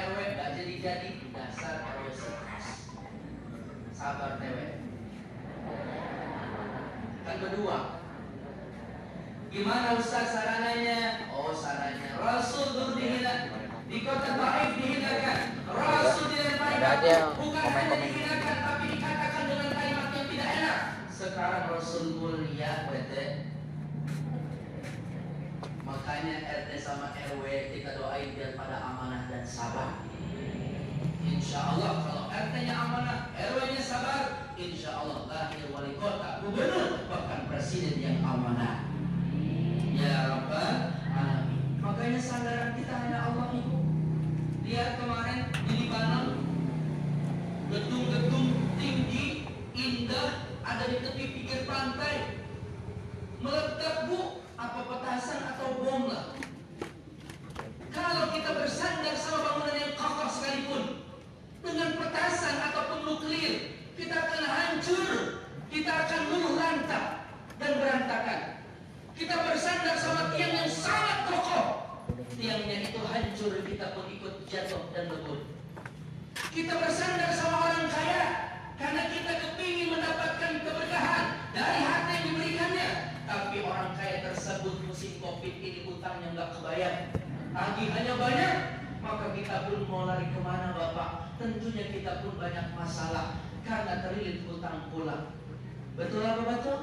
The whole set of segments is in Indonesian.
RW nggak jadi jadi dasar RW sabar tewe kan berdua gimana Ustaz sarananya oh sarannya Rasul dulu dihina di kota Taif dihinakan Rasul dilempari bukan hanya dihinakan tapi dikatakan dengan kalimat yang tidak enak sekarang Rasul mulia bete makanya RT sama RW kita doain biar pada amanah dan sabar Insya Allah kalau RT-nya amanah, RW-nya sabar, Insya Allah lahir wali kota, gubernur, bahkan presiden yang amanah. Ya Rabbal Alamin. Makanya sandaran kita hanya Allah itu. Lihat kemarin di Libanon, gedung-gedung tinggi, indah, ada di tepi pinggir pantai. Meledak bu, apa petasan atau bom lah. Kalau kita bersandar sama bangunan yang kokoh sekalipun, dengan petasan ataupun nuklir, kita akan hancur, kita akan luluh lantak dan berantakan. Kita bersandar sama tiang yang sangat kokoh, tiangnya itu hancur, kita pun ikut jatuh dan lebur. Kita bersandar sama orang kaya, karena kita kepingin mendapatkan keberkahan dari harta yang diberikannya. Tapi orang kaya tersebut musim covid ini utangnya nggak kebayang, tagihannya banyak, maka kita pun mau lari ke mana Bapak? Tentunya kita pun banyak masalah karena terlilit hutang pula. Betul apa betul?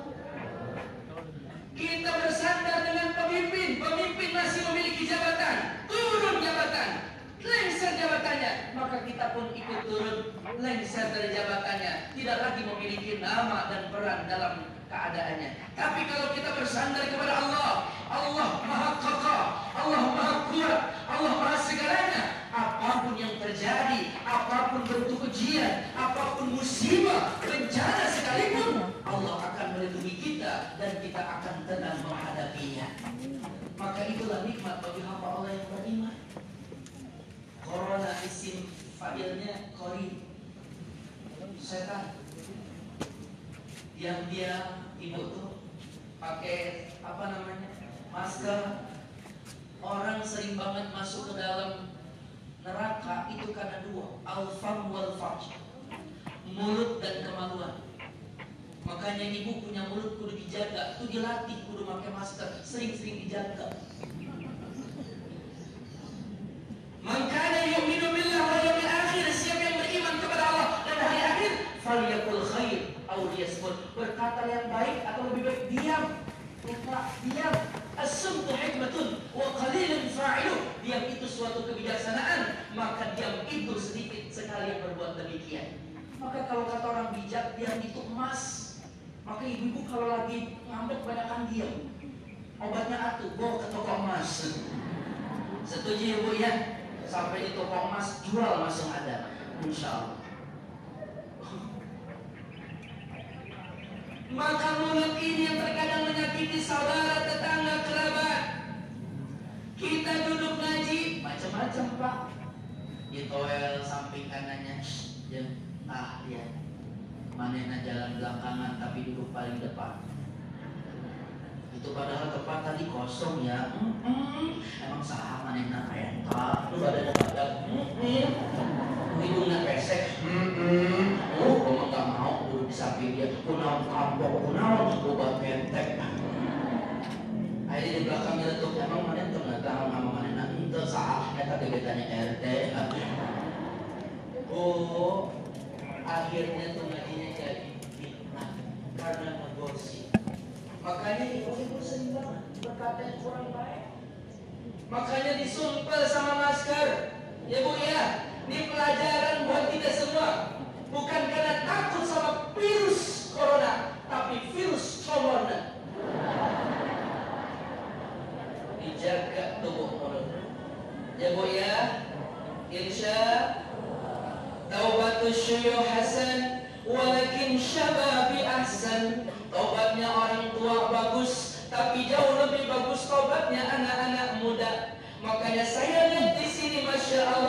Kita bersandar dengan pemimpin, pemimpin masih memiliki jabatan, jabatan, lengser jabatannya, maka kita pun ikut turun lengser dari jabatannya, tidak lagi memiliki nama dan peran dalam keadaannya. Tapi kalau kita bersandar kepada Allah, Allah Maha Kakak, Allah Maha Kuat, Allah Maha segalanya, apa pun yang terjadi, apa pun bentuk ujian, apa pun musibah, bencana sekalipun, Allah akan melindungi kita dan kita akan tenang menghadapinya. Maka itulah nikmat bagi hamba Allah yang beriman. Corona isim fa'ilnya kori. Setan. Yang dia ibu tuh pakai apa namanya? Masker. Orang sering banget masuk ke dalam neraka itu karena dua alfam wal farj mulut dan kemaluan. Makanya ibu punya mulut kudu dijaga itu dilatih kudu pakai masker. Sering-sering dijaga Makanya yu'minu billah wal yawmil akhir siapa yang beriman kepada Allah dan hari akhir falyakul khair aw liyasmut. Berkata yang baik atau lebih baik diam. Lupa diam. As-sumtu hikmatun wa qalilun fa'ilu diam itu suatu kebijaksanaan maka diam itu sedikit sekali yang berbuat demikian. Maka kalau kata orang bijak diam itu emas. Maka ibu-ibu kalau lagi ngambek banyakkan diam. Obatnya atuh bawa ke toko emas. Setuju ya bu ya sampai di toko emas jual langsung ada. Insya Allah. Maka mulut ini yang terkadang menyakiti saudara tetangga kerabat. Kita duduk ngaji macam-macam pak. Di toel samping kanannya ya ah ya manena jalan belakangan tapi duduk paling depan itu padahal tempat tadi kosong ya. Mm -mm. emang sah manena kayak tak lu badannya badak mm hidungnya pesek. Mm -mm. oh kamu gak mau. Duduk di samping dia. Kunau kampok kunau obat kentek akhirnya di belakangnya tuh emang mana tuh nggak tahu nama mana itu sah eta gebetannya RT oh akhirnya tuh jadi fitnah karena ngegosip makanya ibu-ibu sering banget berkata kurang baik. Makanya disumpel sama masker. Ya ya. Ini pelajaran buat kita semua. Bukan karena takut sama virus corona tapi virus corona. Dijaga tubuh mulut. Ya bu ya. Insya taubatus syuyuh hasan walakin syababi ahsan Taubatnya orang tua bagus, tapi jauh lebih bagus taubatnya anak-anak muda. Makanya saya lihat di sini, masya Allah,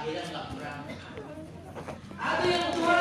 akhirat nggak kurang, Ada yang tua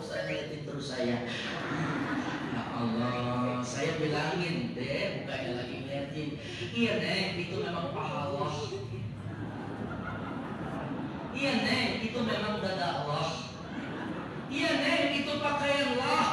saya terus saya. Ya Allah saya bilangin deh bukannya lagi ngeliatin. Iya neng itu memang pahala Allah. Iya neng itu memang dada Allah. Iya neng itu pakaian Allah.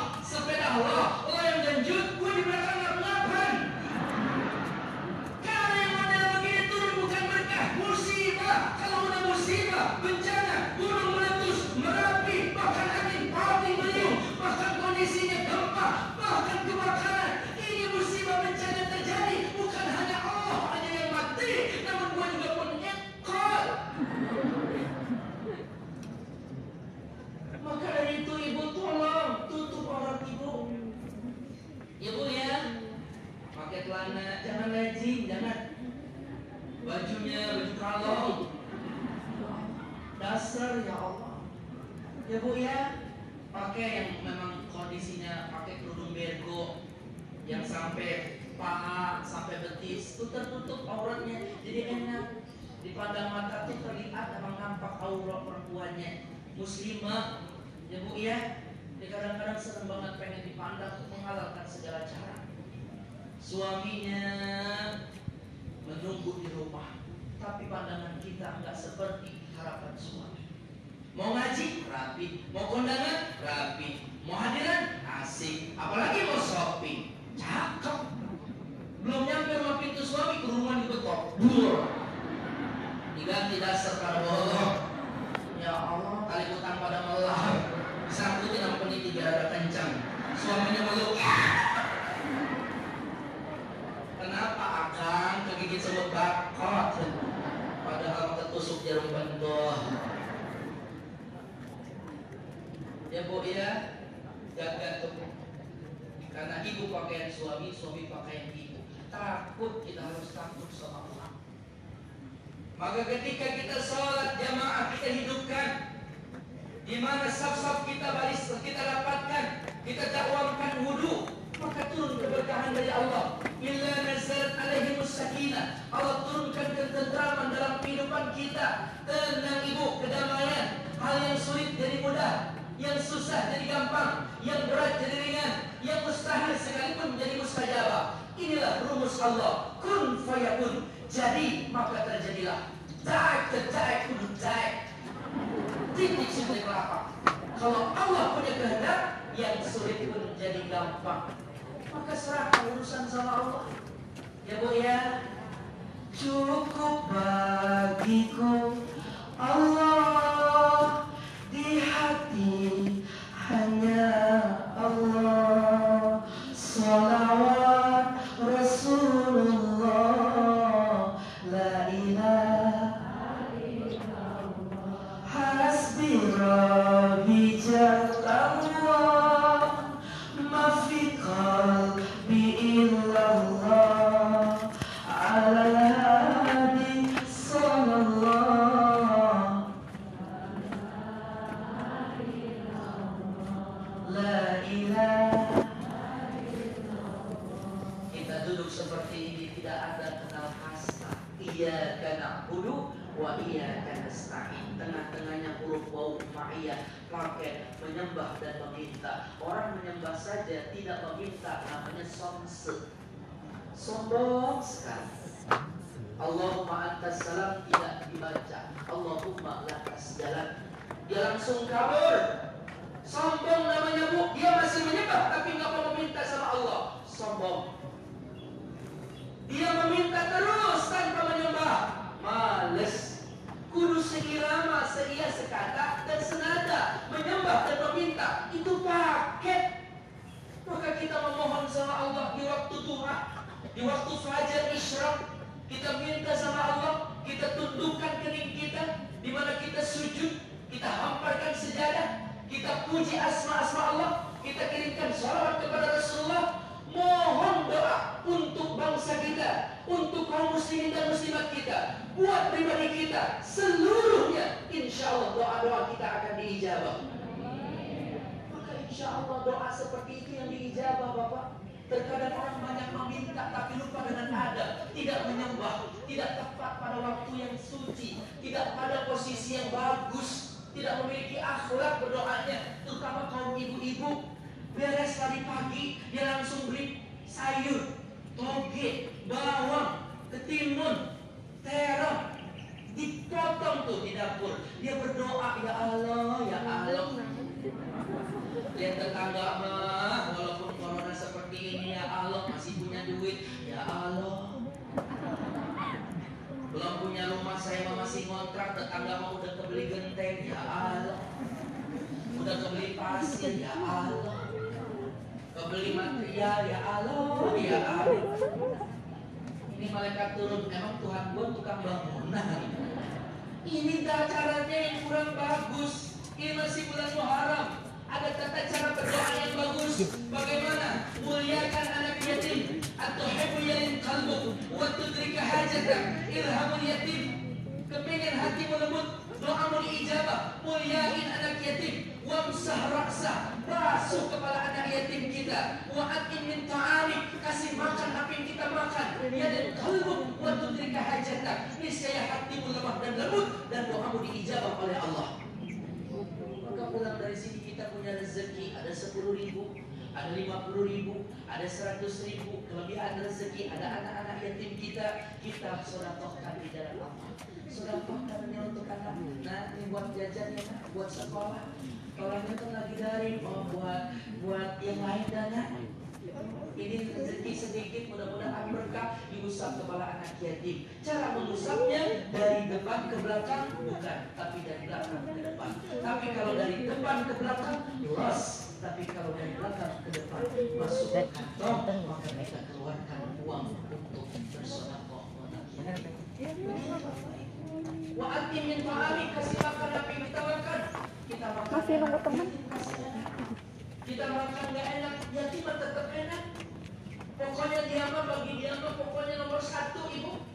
pada mata itu terlihat emang nampak aurat perempuannya. Muslimah. Ya bu ya. Dia kadang-kadang senang banget pengen dipandang untuk menghalalkan segala cara. Suaminya menunggu di rumah. Tapi pandangan kita nggak seperti harapan suami. Mau ngaji? Rapi. Mau kondangan? Rapi. Mau hadiran? Asik. Apalagi mau shopping? Cakep. Belum nyampe rumah pintu suami ke rumah dibetok dur Ketiga tidak serta bodoh Ya Allah, kali hutang pada Allah. Satu tidak pedih tidak ada kencang. Suaminya meluk. Kenapa akan kegigit sama bakot? Padahal ketusuk jarum bendol. Ya bu ya, jaga tuh. Karena ibu pakaian suami, suami pakaian ibu. Takut kita harus takut sama maka ketika kita sholat jamaah kita hidupkan di mana saf-saf kita baris kita dapatkan kita dakwamkan wudhu maka turun keberkahan dari Allah. Illa nazalat alaihi sakinah Allah turunkan ketentraman dalam kehidupan kita. Tenang ibu kedamaian. Hal yang sulit jadi mudah. Yang susah jadi gampang, yang berat jadi ringan, yang mustahil sekalipun menjadi mustajabah. Inilah rumus Allah. Kun fayakun. Jadi maka terjadilah. Daik daik kudu daik. Titik sini kelapa. Kalau Allah punya kehendak, yang sulit pun jadi gampang. Maka serahkan urusan sama Allah. Ya bu ya. Cukup bagiku Allah di hati hanya Allah salawat Rasulullah trasfigura menyembah dan meminta. Orang menyembah saja tidak meminta namanya somse. Sombong sekali. Allahumma antas salam tidak dibaca. Allahumma lakas jalan. Dia langsung kabur. Sombong namanya bu, dia masih menyembah tapi nggak mau meminta sama Allah. Sombong. Dia meminta terus tanpa menyembah. Males. Kudu seirama, seia sekata dan senada menyembah dan meminta itu paket. Maka kita memohon sama Allah di waktu duha, di waktu fajar isyraq, kita minta sama Allah, kita tundukkan kening kita, di mana kita sujud, kita hamparkan sejadah, kita puji asma-asma Allah, kita kirimkan salawat kepada Rasulullah, mohon doa untuk bangsa kita, untuk kaum muslimin dan muslimat kita, buat pribadi kita, seluruhnya, insya Allah doa-doa kita akan diijabah. Maka insya Allah doa seperti itu yang diijabah Bapak. Terkadang orang banyak meminta tapi lupa dengan adab, tidak menyembah, tidak tepat pada waktu yang suci, tidak pada posisi yang bagus, tidak memiliki akhlak berdoanya, terutama kaum ibu-ibu. Beres tadi pagi, dia langsung beli sayur, toge, bawang, ketimun, terong, dipotong tuh di dapur. Dia berdoa, ya Allah, ya Allah. Lihat tetangga mah, walaupun corona seperti ini ya Allah masih punya duit, ya Allah. Belum punya rumah saya masih ngontrak, tetangga mah udah kebeli genteng, ya Allah. Udah kebeli pasir, ya Allah. Kebeli material, ya Allah, ya Allah. Ini malaikat turun, emang Tuhan gua tukang bangunan. Ini caranya yang kurang bagus. Ini masih bulan Muharram. Ada tata cara berdoa yang bagus. Bagaimana? Muliakan anak yatim. Atau hebu yalin kalbu. Wa tudrika hajatak. Irhamul yatim. Kepingin hatimu lembut. Doamu diijabah. Muliain anak yatim. Wamsah raksa. Basuh kepala anak yatim kita. Wa atim min ta'ani. Kasih makan apa yang kita makan. Yalin kalbu. Wa tudrika hajatak. Niscaya hatimu lemah dan lembut. Dan doamu diijabah oleh Allah. Maka pulang dari sini kita punya rezeki ada 10 ribu, ada 50 ribu, ada 100 ribu, kelebihan rezeki, ada anak-anak yatim kita, kita sodakohkan di dalam Allah. Sodakohkan untuk anak, ini buat jajan ya, nak, buat sekolah. Orangnya kan lagi dari, oh buat buat yang lain dana. Ini rezeki sedikit mudah-mudahan berkah diusap kepala anak yatim. Cara mengusapnya dari depan ke belakang bukan, tapi dari belakang ke depan. Tapi kalau dari depan ke belakang los, tapi kalau dari belakang ke depan masuk ke kantong maka kita keluarkan uang untuk anak Wa atim min ta'ami kasih makan apa yang makan. Masih nunggu teman. Kita makan nggak enak, yatim tetap enak. Pokoknya dia mah bagi dia mah pokoknya nomor satu ibu.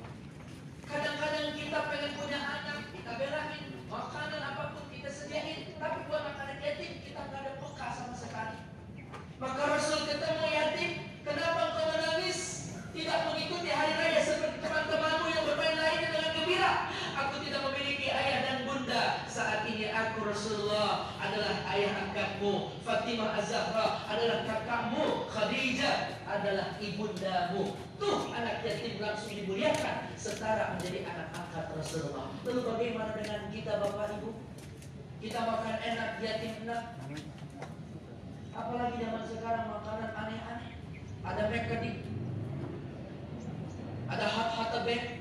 Kadang-kadang kita pengen punya anak, kita belain makanan apa pun kita sediain, tapi buat makanan yatim kita nggak ada peka sama sekali. Maka Rasul ketemu yatim, kenapa engkau menangis? Tidak mengikuti hari raya seperti teman-temanmu yang bermain lainnya dengan gembira. Aku tidak memiliki ayah dan bunda. Saat ini aku Rasulullah adalah ayah angkatmu. Az-Zahra adalah kakakmu. Khadijah adalah ibundamu. Tuh anak yatim langsung dimuliakan setara menjadi anak angkat Rasulullah. Lalu bagaimana dengan kita Bapak Ibu? Kita makan enak, yatim enak. Apalagi zaman sekarang makanan aneh-aneh. Ada McD, ada hot hot bed,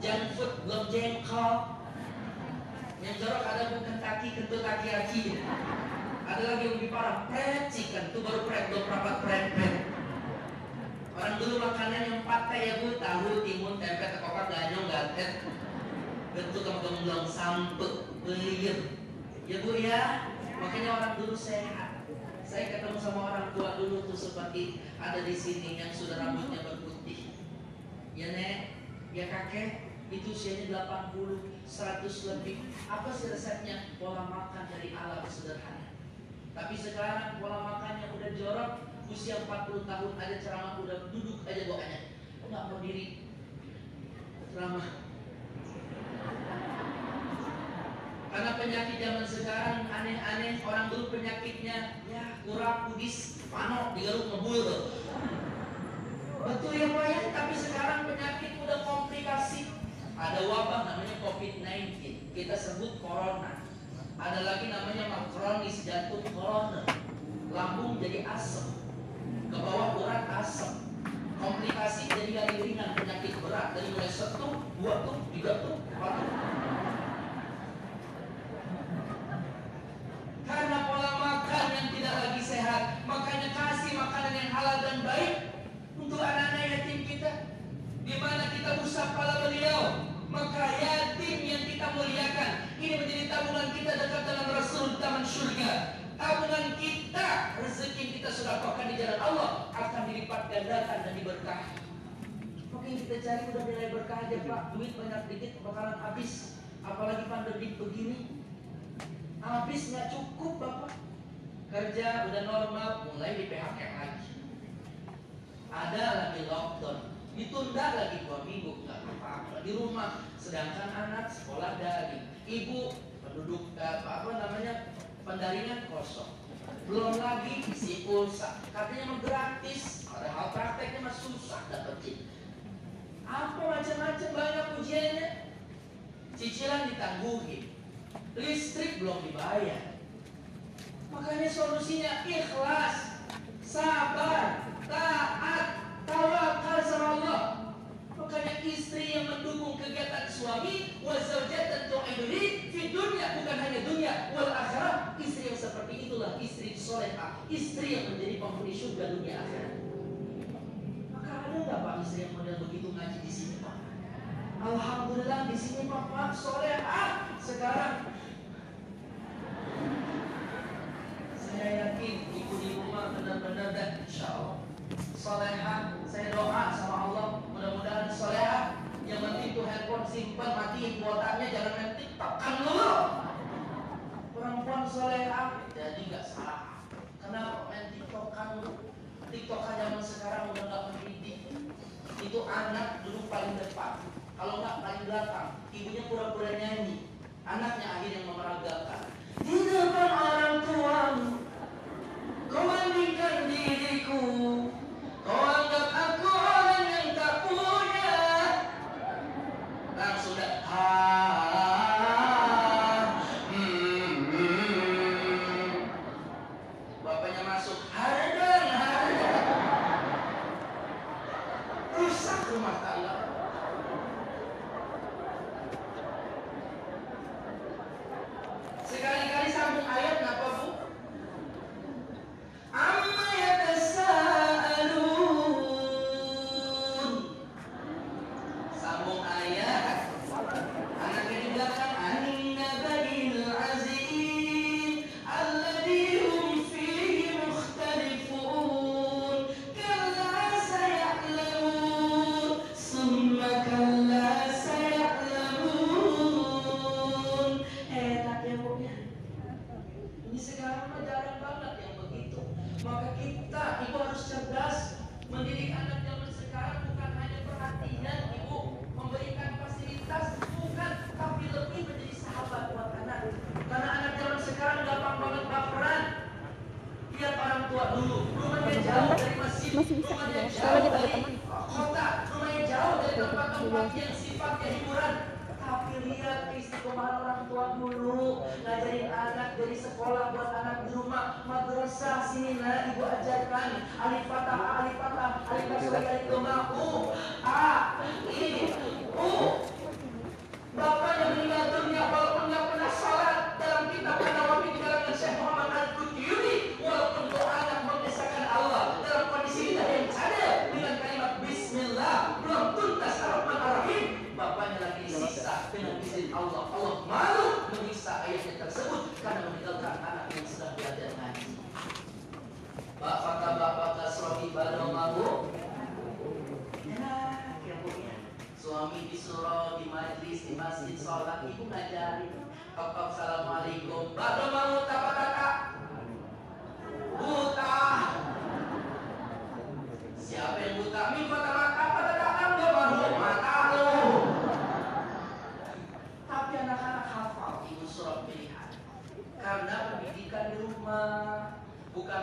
junk food, belum jengkol. Yang jorok ada bukan kaki, kentut kaki-kaki. Ada lagi yang lebih parah, fried chicken. Itu baru fried, rapat fried fried. Orang dulu makanan yang pakai ya bu, tahu, timun, tempe, tekokak, ganyong, gatet. Bentuk kamu bilang sampet, beliir. Ya bu ya, makanya orang dulu sehat. Saya ketemu sama orang tua dulu tuh seperti ada di sini yang sudah rambutnya berputih. Ya nek, ya kakek, itu usianya 80, 100 lebih. Apa sih resepnya? Pola makan dari alam sederhana. Tapi sekarang pola makannya udah jorok, usia 40 tahun ada ceramah udah duduk aja doanya. Enggak mau diri. Ceramah. Karena penyakit zaman sekarang aneh-aneh orang dulu penyakitnya ya kurang kudis panok digaruk ngebul betul ya Pak ya? Tapi sekarang penyakit udah komplikasi. Ada wabah namanya COVID-19 kita sebut corona ada lagi namanya makronis jantung corona lambung jadi asam ke bawah urat asam komplikasi jadi yang ringan penyakit berat. Dari mulai satu dua tuh tiga tuh empat karena pola makan yang tidak lagi sehat makanya kasih makanan yang halal dan baik untuk anak-anak yatim kita di mana kita usap kepala beliau maka yatim yang kita muliakan ini menjadi tabungan kita dekat dengan Rasul di taman surga tabungan kita rezeki yang kita sedekahkan di jalan Allah akan dilipat gandakan dan diberkahi. Mungkin kita cari udah nilai berkah aja pak. Duit banyak dikit bakalan habis. Apalagi pandemi begini. Habis nggak cukup bapak. Kerja udah normal mulai di PHK lagi. Ada lagi lockdown. Ditunda lagi dua minggu nggak apa-apa. Di rumah sedangkan anak sekolah daring ibu penduduk eh, apa, apa namanya pendaringan kosong. Belum lagi isi pulsa. Katanya gratis padahal prakteknya mah susah dapetin apa macam-macam banyak ujiannya cicilan ditangguhin listrik belum dibayar. Makanya solusinya ikhlas, sabar, taat, tawakal sama Allah. Makanya istri yang mendukung kegiatan suami wazaujatan tu'iduni fi dunia bukan hanya dunia wal akhirat istri yang seperti itulah istri soleha istri yang menjadi penghuni surga dunia akhirat maka ada nggak pak istri yang model begitu ngaji di sini pak Alhamdulillah di sini pak pak soleha sekarang. Saya yakin ibu di rumah benar-benar dan insya Allah soleha saya doa sama Allah mudah-mudahan soleha yang penting tuh handphone simpan matiin kuotanya jangan main tiktok kan dulu perempuan soleha jadi nggak salah. Kenapa main tiktok kan dulu tiktok kan zaman sekarang udah nggak mendidik itu anak dulu paling depan kalau nggak paling belakang. Ibunya pura-pura nyanyi. Anaknya akhirnya memeragakan. Di depan orang tuamu kau bandingkan diriku. Kau anggap aku orang yang tak punya. Langsung dah ah,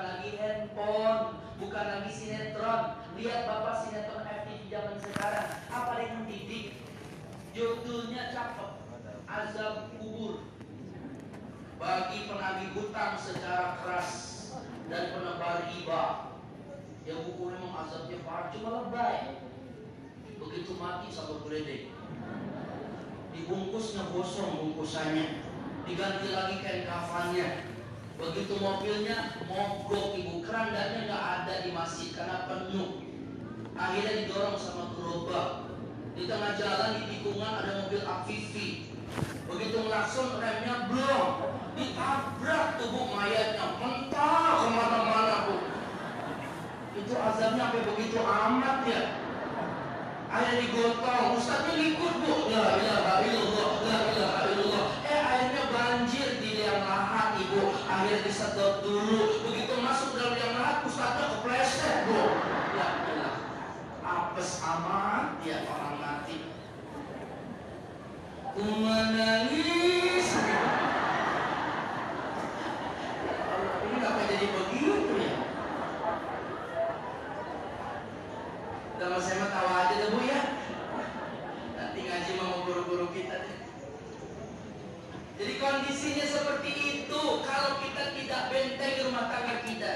lagi handphone Bukan lagi sinetron. Lihat bapak sinetron FTV zaman sekarang Apa yang mendidik? Judulnya cakep Azab kubur. Bagi penagih hutang secara keras Dan penebar riba Ya buku memang azabnya parah Cuma lebay. Begitu mati sama geledek. Dibungkusnya gosong bungkusannya. Diganti lagi kain kafannya Begitu mobilnya mogok ibu kerandanya nggak ada di masjid karena penuh. Akhirnya didorong sama gerobak. Di tengah jalan di tikungan ada mobil Afifi. Begitu melakson remnya belum. Ditabrak tubuh mayatnya mentah ke mana-mana bu. Itu azabnya sampai begitu amat ya. Akhirnya digotong, ustadznya ikut bu. La ilaha illallah, la ilaha illallah. Eh akhirnya banjir di liang ibu. Akhirnya disedot dulu. Begitu masuk dalam liang lahat, ustadznya kepleset bu. Ya ilah, apes amat ya orang mati. Ku menangis. Ini kenapa jadi begitu ya? Kalau saya tawa aja deh bu ya. Nanti ngaji mau guru-guru kita deh. Jadi kondisinya seperti itu kalau kita tidak benteng rumah tangga kita.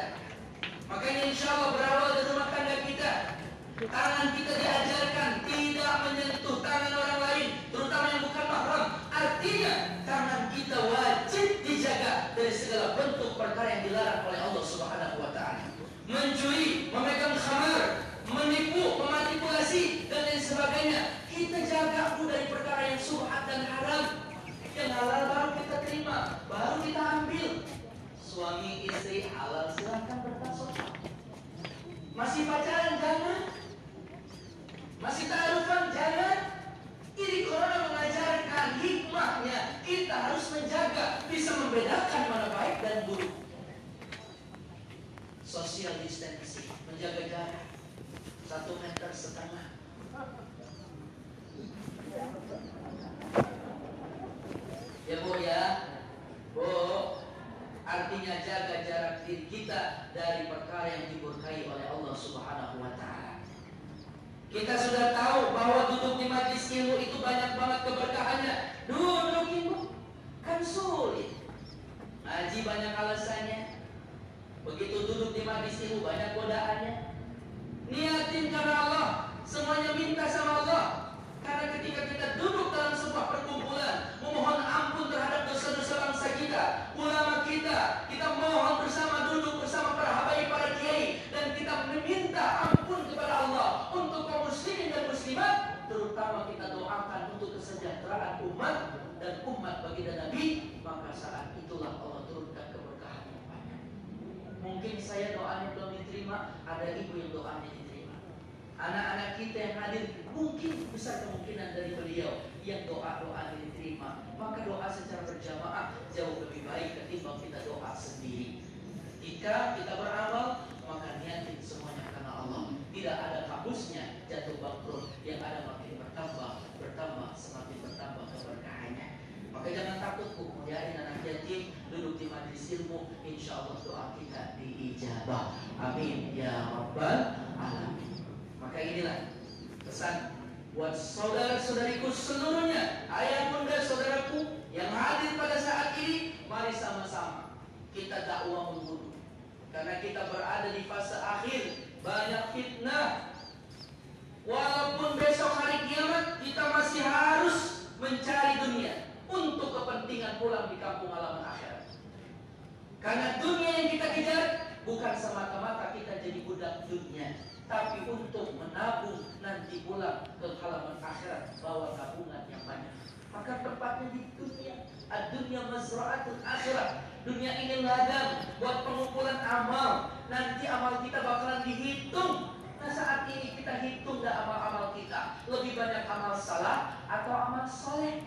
Makanya insya Allah berawal dari rumah tangga kita. Tangan kita diajarkan tidak menyentuh tangan orang lain, terutama yang bukan mahram. Artinya tangan kita wajib dijaga dari segala bentuk perkara yang dilarang oleh Allah Subhanahu wa taala. Mencuri, memegang khamar, menipu, memanipulasi dan lain sebagainya. Kita jaga bu dari perkara yang subhat dan haram. Yang halal baru kita baru kita ambil. Suami istri halal silahkan bertasawuf. Masih pacaran jangan. Masih ta'arufan jangan. Ini corona mengajarkan hikmahnya. Kita harus menjaga, bisa membedakan mana baik dan buruk. Social distancing, menjaga jarak satu meter setengah. Ya bu ya, bu. Artinya jaga jarak diri kita dari perkara yang diberkahi oleh Allah Subhanahu wa taala. Kita sudah tahu bahwa duduk di majlis ilmu itu banyak banget keberkahannya. Duduk ilmu kan sulit. Ngaji banyak alasannya. Begitu duduk di majlis ilmu banyak godaannya. Niatin karena Allah, semuanya minta sama Allah. Karena ketika kita duduk dalam sebuah perkumpulan, memohon ampun terhadap dosa-dosa bangsa kita, ulama kita, kita mohon bersama duduk bersama para habaib, para kiai, dan kita meminta ampun kepada Allah untuk kaum muslimin dan muslimat, terutama kita doakan untuk kesejahteraan umat dan umat bagi dan Nabi, maka saat itulah Allah turunkan keberkahan yang banyak. Mungkin saya doanya belum diterima, ada ibu yang doanya diterima. Anak-anak kita yang hadir mungkin besar kemungkinan dari beliau yang doa-doa diterima. Maka doa secara berjamaah jauh lebih baik ketimbang kita doa sendiri. Jika kita beramal, maka niatin semuanya karena Allah. Tidak ada kabusnya jatuh bangkrut yang ada makin bertambah, bertambah, semakin bertambah keberkahannya. Maka jangan takut bu, biarin anak yatim duduk di majlis ilmu, insya Allah doa kita diijabah. Amin ya rabbal alamin. Maka inilah pesan buat saudara-saudariku seluruhnya, ayah bunda saudaraku yang hadir pada saat ini, mari sama-sama kita dakwah membunuh. Karena kita berada di fase akhir, banyak fitnah. Walaupun besok hari kiamat kita masih harus mencari dunia untuk kepentingan pulang di kampung halaman akhirat. Karena dunia yang kita kejar bukan semata-mata kita jadi budak dunia, tapi untuk menabung nanti pulang ke halaman akhirat bawa tabungan yang banyak. Maka tempatnya di dunia. Ad-dunya mazra'atul akhirat. Dunia ini ladang buat pengumpulan amal. Nanti amal kita bakalan dihitung. Nah saat ini kita hitung dah amal-amal kita. Lebih banyak amal salah atau amal soleh.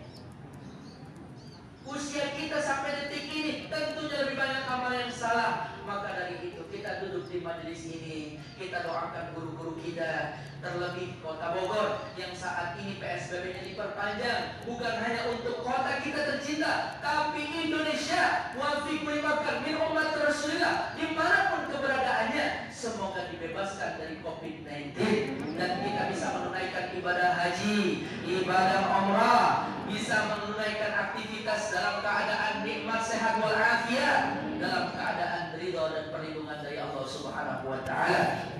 Usia kita sampai detik ini tentunya lebih banyak amal yang salah. Maka dari itu kita duduk di majelis ini, kita doakan guru-guru kita, terlebih kota Bogor yang saat ini PSBB-nya diperpanjang. Bukan hanya untuk kota kita tercinta, tapi Indonesia wafiq melibatkan min umat Rasulullah di mana pun keberadaannya. Semoga dibebaskan dari COVID-19 dan kita bisa menunaikan ibadah haji, ibadah umrah, bisa menunaikan aktivitas dalam keadaan nikmat sehat walafiat dalam keadaan ridha dan perlindungan dari Allah Subhanahu wa taala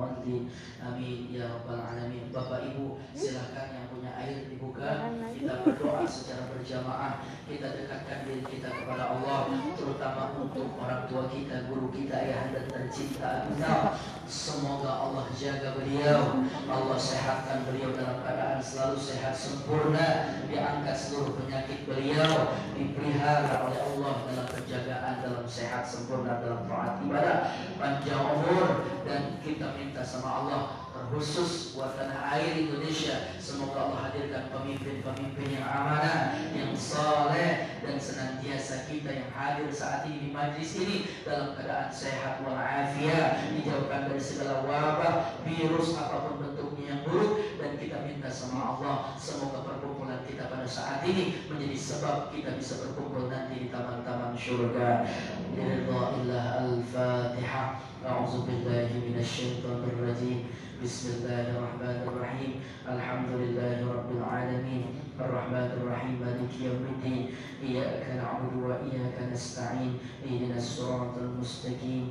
waladdallin Amin. Ya rabbal alamin. Bapak Ibu silakan yang punya air dibuka. Kita berdoa secara berjamaah. Kita dekatkan diri kita kepada Allah terutama untuk orang tua kita guru kita ayah dan tercinta kita. Semoga Allah jaga beliau. Allah sehatkan beliau dalam keadaan selalu sehat sempurna. Diangkat seluruh penyakit beliau. Dipelihara oleh Allah dalam penjagaan dalam sehat sempurna dalam taat ibadah. Panjang umur dan kita minta sama Allah khusus buat tanah air Indonesia. Semoga Allah hadirkan pemimpin-pemimpin yang amanah, yang soleh dan senantiasa kita yang hadir saat ini di majlis ini dalam keadaan sehat walafiat, dijauhkan dari segala wabah, virus apa pun bentuknya yang buruk dan kita minta sama Allah semoga perkumpulan kita pada saat ini menjadi sebab kita bisa berkumpul nanti di taman-taman surga. Ridha al-Fatihah. أعوذ بالله من الشيطان الرجيم بسم الله الرحمن الرحيم الحمد لله رب العالمين الرحمن الرحيم مالك يوم الدين إياك نعبد وإياك نستعين اهدنا الصراط المستقيم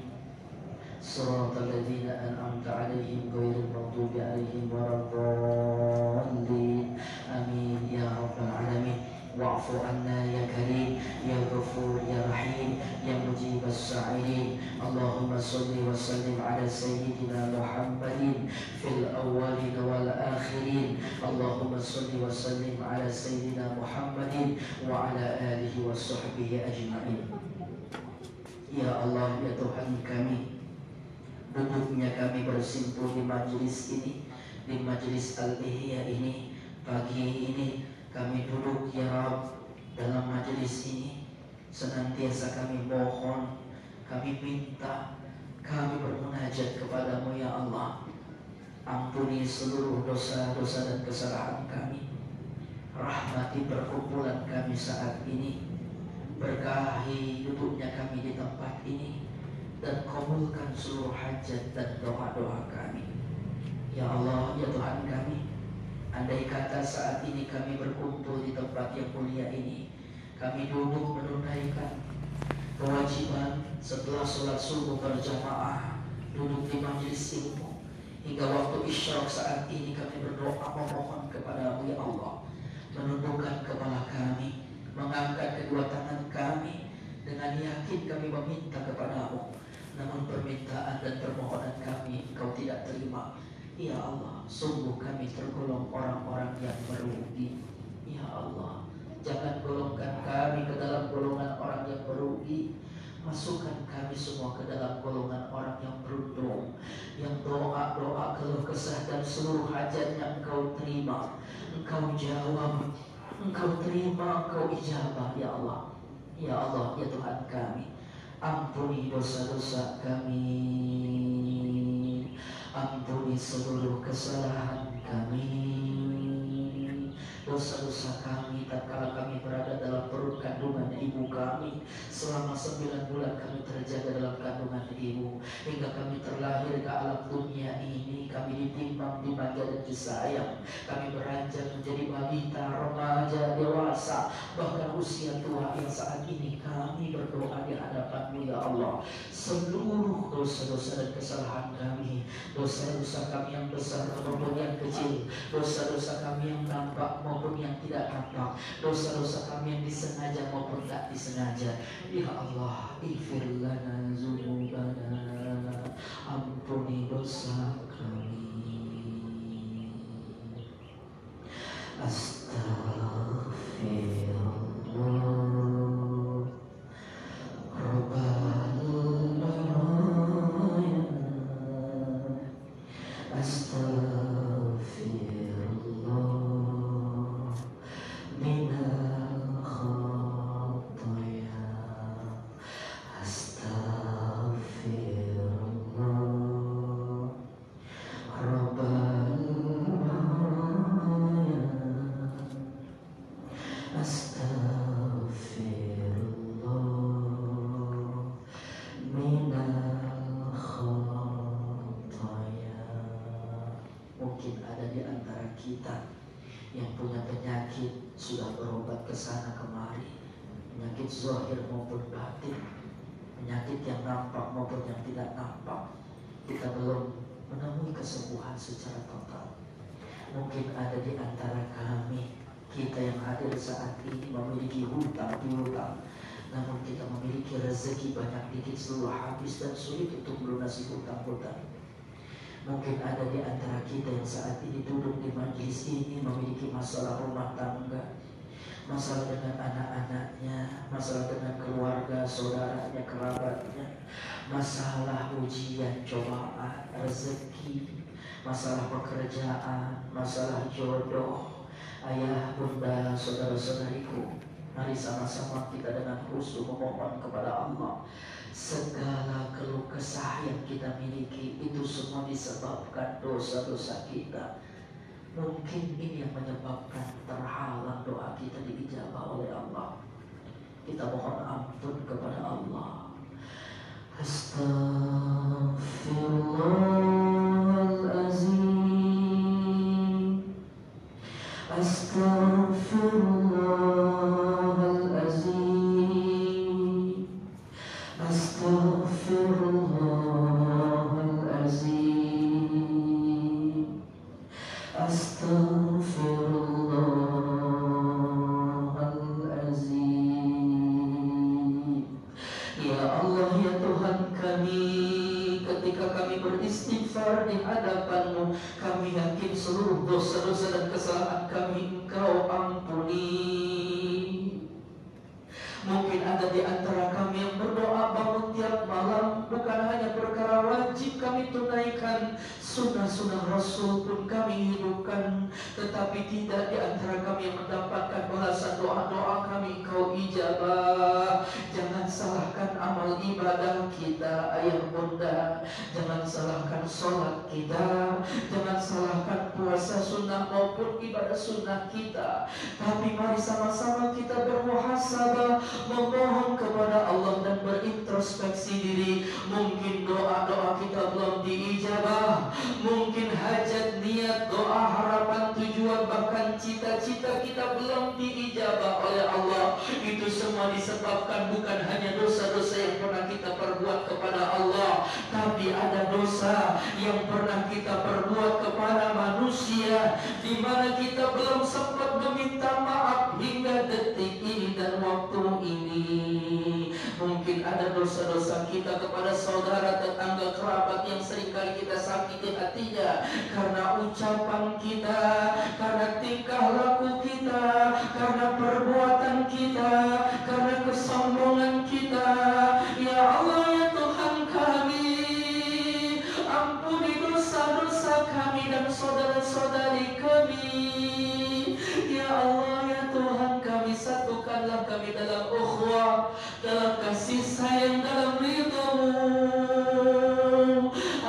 صراط الذين واعف عنا يا كريم يا غفور يا رحيم يا مجيب السائلين اللهم صل وسلم على سيدنا محمد في الأولين والآخرين اللهم صل وسلم على سيدنا محمد وعلى آله وصحبه أجمعين Ya Allah, ya Tuhan kami Duduknya kami bersimpul di majlis ini Di majlis Al-Ihya ini Pagi ini kami duduk ya Rabb dalam majlis ini Senantiasa kami mohon Kami minta Kami bermunajat kepadamu ya Allah. Ampuni seluruh dosa-dosa dan kesalahan kami. Rahmati perkumpulan kami saat ini. Berkahi duduknya kami di tempat ini. Dan kabulkan seluruh hajat dan doa-doa kami. Ya Allah, ya Tuhan kami Andai kata saat ini kami berkumpul di tempat yang mulia ini Kami duduk menunaikan kewajiban setelah sholat subuh berjamaah Duduk di majelis ilmu. Hingga waktu isyarak saat ini kami berdoa memohon kepada ya Allah Menundukkan kepala kami mengangkat kedua tangan kami. Dengan yakin kami meminta kepadamu namun permintaan dan permohonan kami engkau tidak terima. Ya Allah sungguh kami tergolong orang-orang yang merugi. Ya Allah jangan golongkan kami ke dalam golongan orang yang merugi. Masukkan kami semua ke dalam golongan orang yang beruntung. Yang doa-doa keluh kesah dan seluruh hajatnya engkau terima. Engkau jawab. Engkau terima, Engkau ijabah ya Allah. Ya Allah, ya Tuhan kami. Ampuni dosa-dosa kami. Ampuni seluruh kesalahan kami dosa-dosa kami tak kala kami berada dalam perut kandungan ibu kami selama sembilan bulan kami terjaga dalam kandungan ibu. Hingga kami terlahir ke alam dunia ini kami ditimbang dimanja dan disayang kami beranjak menjadi balita remaja dewasa bahkan usia tua yang saat ini kami berdoa di hadapanmu ya Allah. Seluruh dosa-dosa dan kesalahan kami dosa-dosa kami yang besar maupun yang kecil dosa-dosa kami yang nampak maupun maupun yang tidak tampak. Dosa-dosa kami yang disengaja maupun tak disengaja. Ya Allah ighfir lana ampuni dosa kami. Astagfirullah zahir maupun batin. Penyakit yang nampak maupun yang tidak nampak. Kita belum menemui kesembuhan secara total. Mungkin ada di antara kami kita yang hadir saat ini memiliki hutang piutang. Namun kita memiliki rezeki banyak dikit seluruh habis dan sulit untuk melunasi hutang-hutang Mungkin ada di antara kita yang saat ini duduk di majlis ini memiliki masalah rumah tangga, masalah dengan anak-anaknya, masalah dengan keluarga, saudaranya, kerabatnya, masalah ujian, cobaan, rezeki, masalah pekerjaan, masalah jodoh, ayah, bunda, saudara-saudariku. Mari sama-sama kita dengan khusus memohon kepada Allah Segala keluh kesah yang kita miliki Itu semua disebabkan dosa-dosa kita Mungkin ini yang menyebabkan terhalang doa kita diijabah oleh Allah. Kita mohon ampun kepada Allah. Astaghfirullahalazim. Kami beristighfar di hadapanmu. Kami yakin seluruh dosa-dosa dan kesalahan kami Engkau ampuni. Mungkin ada di antara kami yang berdoa bangun tiap malam. Bukan hanya perkara wajib kami tunaikan Sunnah-sunnah Rasul pun kami hidupkan Tetapi tidak di antara kami yang mendapatkan balasan doa-doa kami Kau ijabah. Jangan salahkan amal ibadah kita ayah bunda. Jangan salahkan sholat kita. Jangan salahkan puasa sunnah maupun ibadah sunnah kita. Tapi mari sama-sama kita bermuhasabah Memohon kepada Allah dan berintrospeksi diri. Mungkin doa-doa kita belum diijabah Mungkin hajat, niat, doa, harapan, tujuan Bahkan cita-cita kita belum diijabah oleh Allah. Itu semua disebabkan bukan hanya dosa-dosa yang pernah kita perbuat kepada Allah Tapi ada dosa yang pernah kita perbuat kepada manusia di mana kita belum sempat meminta maaf hingga Dosa-dosa kita kepada saudara, tetangga, kerabat yang sering kali kita sakiti hatinya Karena ucapan kita, karena tingkah laku kita Karena perbuatan kita, karena kesombongan kita Ya Allah ya Tuhan kami Ampuni dosa-dosa kami dan saudara-saudari kami. Ya Allah, ya Tuhan kami satukanlah kami dalam dalam kasih sayang, dalam ridhamu.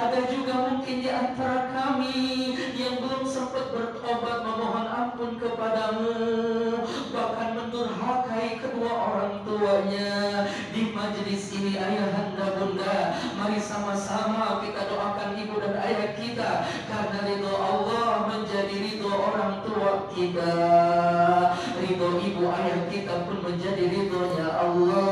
Ada juga mungkin di antara kami yang belum sempat berobat memohon ampun kepadamu, bahkan mendurhakai kedua orang tuanya di majelis ini ayahanda bunda. Mari sama-sama kita doakan ibu dan ayah kita karena ridho Allah menjadi ridho orang tua kita. Menjadi ridhonya Allah.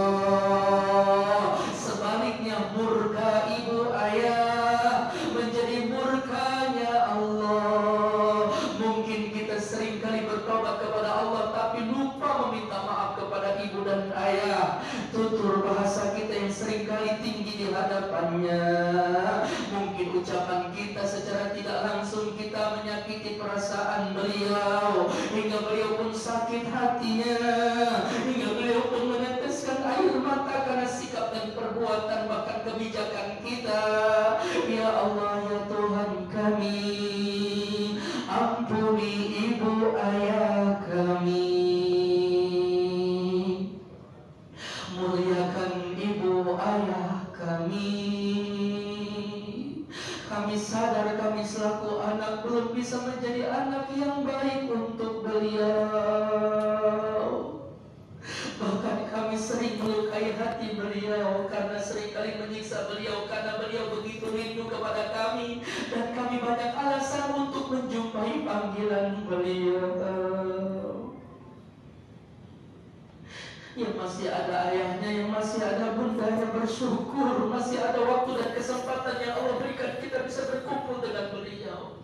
Yang masih ada ayahnya, yang masih ada bundanya bersyukur, masih ada waktu dan kesempatan yang Allah berikan kita bisa berkumpul dengan beliau.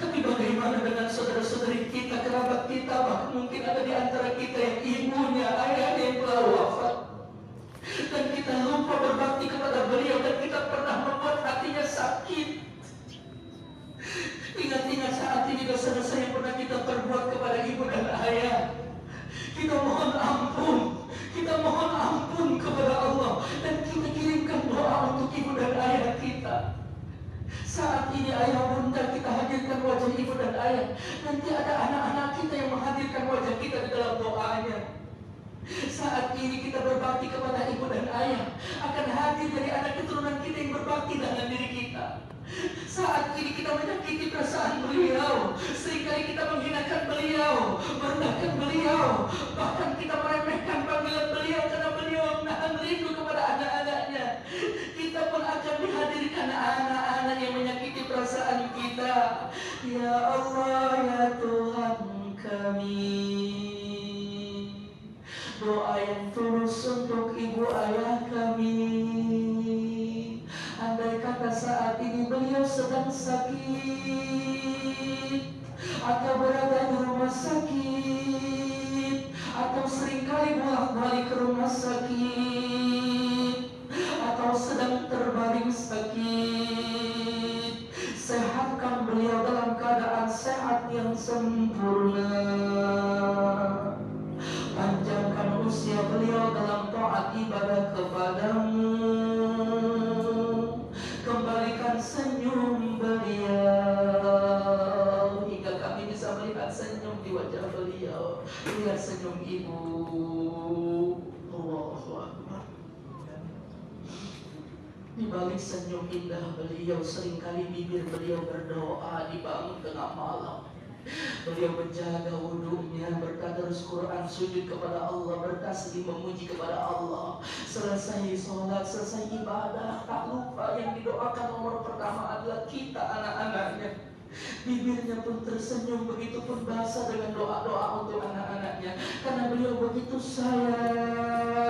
Tapi bagaimana dengan saudara-saudari kita, kerabat kita, bahkan mungkin ada di antara kita yang ibunya, ayahnya yang telah wafat. Dan kita lupa berbakti kepada beliau dan kita pernah membuat hatinya sakit. Ingat-ingat saat ini dosa-dosa yang pernah kita perbuat kepada ibu dan ayah. Kita mohon ampun, kita mohon ampun kepada Allah dan kita kirimkan doa untuk ibu dan ayah kita. Saat ini ayah bunda kita hadirkan wajah ibu dan ayah. Nanti ada anak-anak kita yang menghadirkan wajah kita di dalam doanya. Saat ini kita berbakti kepada ibu dan ayah akan hadir dari anak keturunan kita yang berbakti dengan diri kita. Saat ini kita menyakiti perasaan beliau Seringkali kita menghinakan beliau Merendahkan beliau Bahkan kita meremehkan panggilan beliau Karena beliau menahan rindu kepada anak-anaknya. Kita pun akan dihadirkan anak-anak yang menyakiti perasaan kita. Ya Allah ya Tuhan kami. Doa yang tulus untuk ibu ayah kami Kata saat ini beliau sedang sakit. Atau berada di rumah sakit. Atau sering kali bolak-balik ke rumah sakit. Atau sedang terbaring sakit. Sehatkan beliau dalam keadaan sehat yang sempurna. Panjangkan usia beliau dalam taat ibadah kepadamu ibu Allahu Akbar Di balik senyum indah beliau Seringkali bibir beliau berdoa Dibangun tengah malam Beliau menjaga wudhunya, bertadarus Quran, sujud kepada Allah, bertasbih memuji kepada Allah. Selesai sholat, selesai ibadah, tak lupa yang didoakan nomor pertama adalah kita anak-anaknya. Bibirnya pun tersenyum, begitu pun basah dengan doa-doa untuk anak-anaknya. Karena beliau begitu sayang.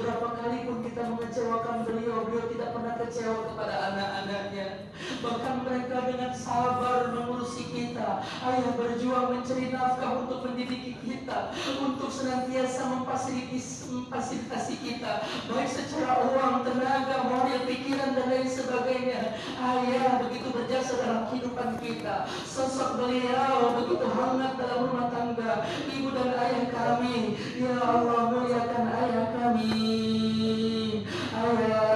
Berapa kali pun kita mengecewakan beliau, beliau tidak pernah kecewa kepada anak-anaknya. Bahkan mereka dengan sabar mengurusi kita. Ayah berjuang mencari nafkah untuk mendidik kita, untuk senantiasa memfasilitasi kita, baik secara uang, tenaga, moral, pikiran dan lain sebagainya. Ayah begitu berjasa dalam kehidupan kita. Sosok beliau begitu hangat dalam rumah tangga. Ibu dan ayah kami, ya Allah muliakan ayah kami. Ayah,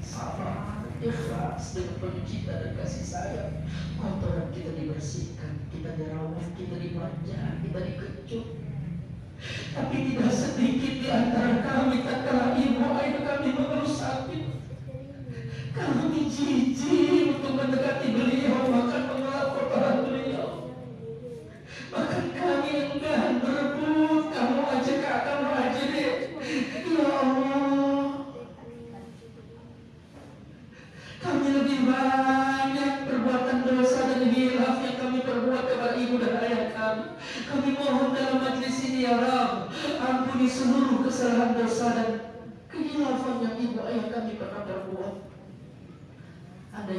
Sabar, ikhlas dengan penuh cinta dan kasih sayang. Kotoran kita dibersihkan, kita dirawat, kita dimanja, kita dikecup. Tapi tidak sedikit di antara kami tatkala ibu ayah kami mengeluh sakit. Kami jijik untuk mendekati beliau, bahkan mengelap kotoran.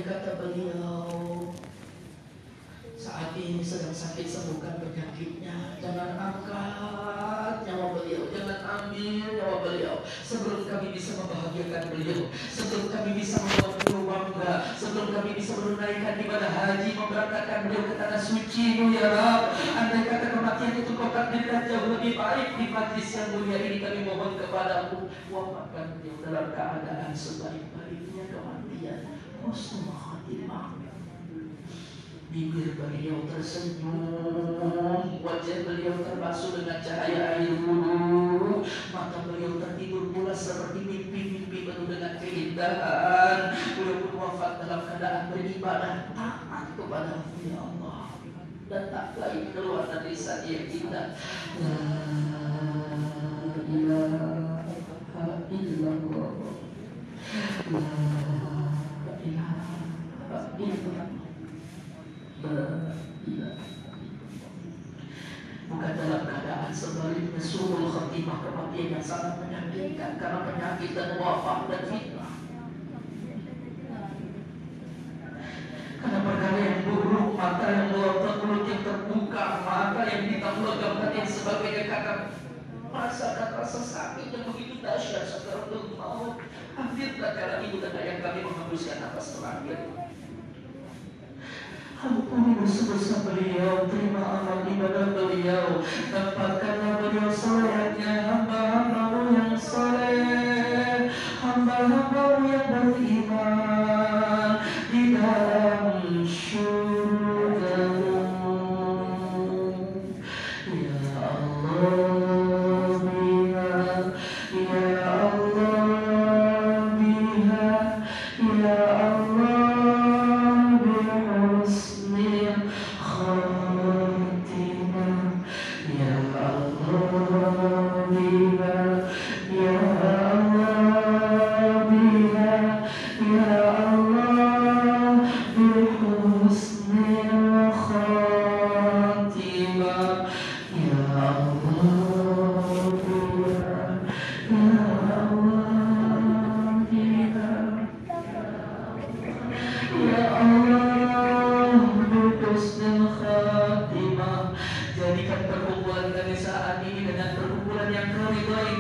Kata beliau saat ini sedang sakit sembuhkan penyakitnya. Jangan angkat nyawa beliau Jangan ambil nyawa beliau. Sebelum kami bisa membahagiakan beliau Sebelum kami bisa membuat beliau bangga Sebelum kami bisa menunaikan ibadah haji Memberangkatkan beliau ke tanah suci ya Rab. Andai kata kematian itu kau takdirkan jauh lebih baik Di majlis yang mulia ini kami mohon kepadamu Wafatkan beliau dalam keadaan sebaik-baiknya kematian Husnul khatimah Bibir beliau tersenyum Wajah beliau terbasuh dengan cahaya air wudhu Mata beliau tertidur pula seperti mimpi-mimpi penuh dengan keindahan. Beliau pun wafat dalam keadaan beribadah Taat kepada ya Allah. Dan tak lain keluar dari yang kita La Karena perkara yang buruk, mata yang melotot, mulut yang terbuka, mata yang hitam logam dan yang sebagainya karena merasakan rasa sakit yang begitu dahsyat saudara belum mau hampir tak kala ibu dan ayah kami menghembuskan nafas terakhir. Ampuni dosa-dosa beliau, terima amal ibadah beliau, tempatkanlah beliau soleh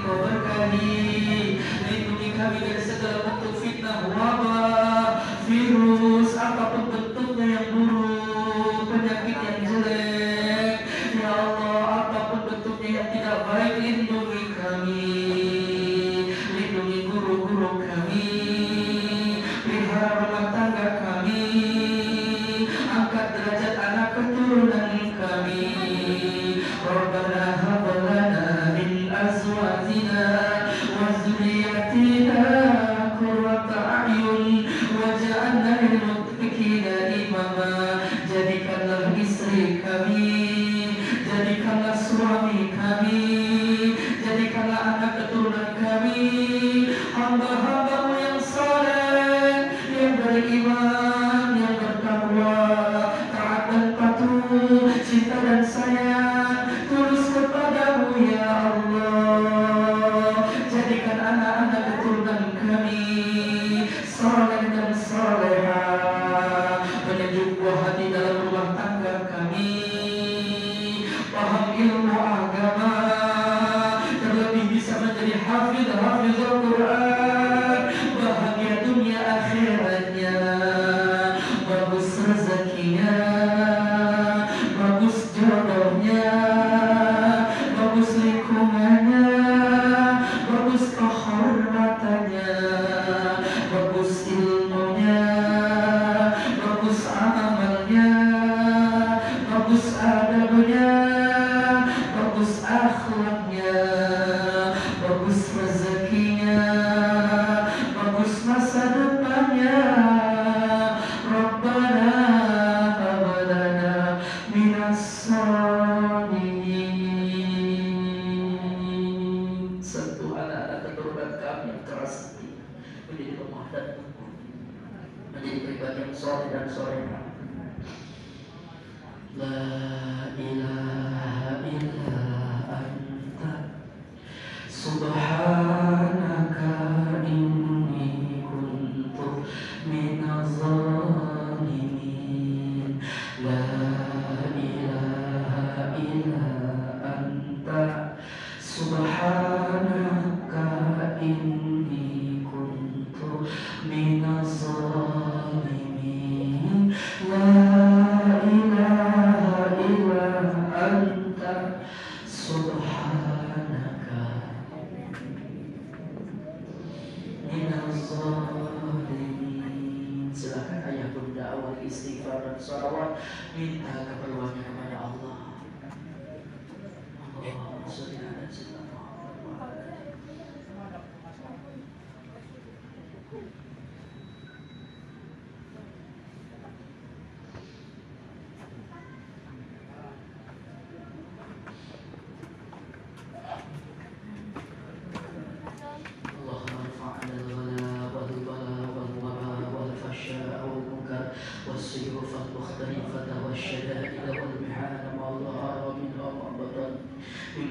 diberkahi lindungi kami dari segala bentuk fitnah wabah akhlaknya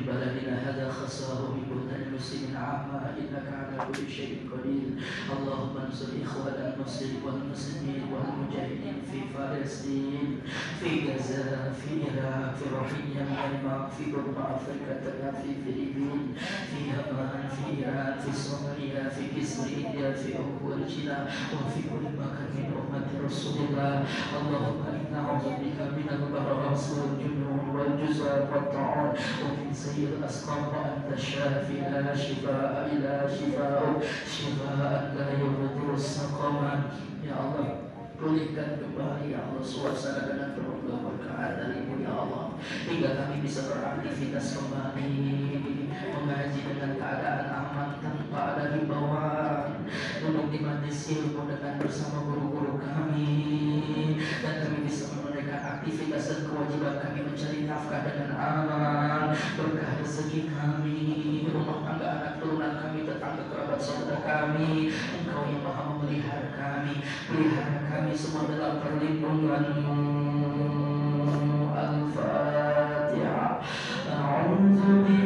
بلدنا هذا من بلدان المسلمين عامة إنك على كل شيء قدير. اللهم انصر إخوان المسلمين والمسلمين والمجاهدين في فلسطين في غزة في العراق في روحية ميانمار في برما أفريقيا في فلبين في يمن في إيران في صوماليا في إنديا في أنجولا وفي كل مكان من أمة رسول الله. اللهم نعوذ بك من البرص والجنون والجزع والطاعون ومن سيء الأسقام وأنت الشافي لا شفاء إلا شفاء شفاء لا يغادر السقم يا الله Pulihkan kembali ya Allah suasana dengan penuh keberkahan darimu ya Allah Hingga kami bisa beraktivitas kembali Mengaji dengan keadaan aman tanpa ada himbauan Duduk di majlis ilmu dengan bersama guru-guru kami. Dan kami bisa menunaikan aktivitas dan kewajiban kami mencari nafkah dengan aman. Berkah rezeki kami Rumah tangga anak turunan kami Tetangga kerabat saudara kami. Engkau yang maha memelihara kami. Pelihara kami semua dalam perlindunganmu. Al-Fatihah billahi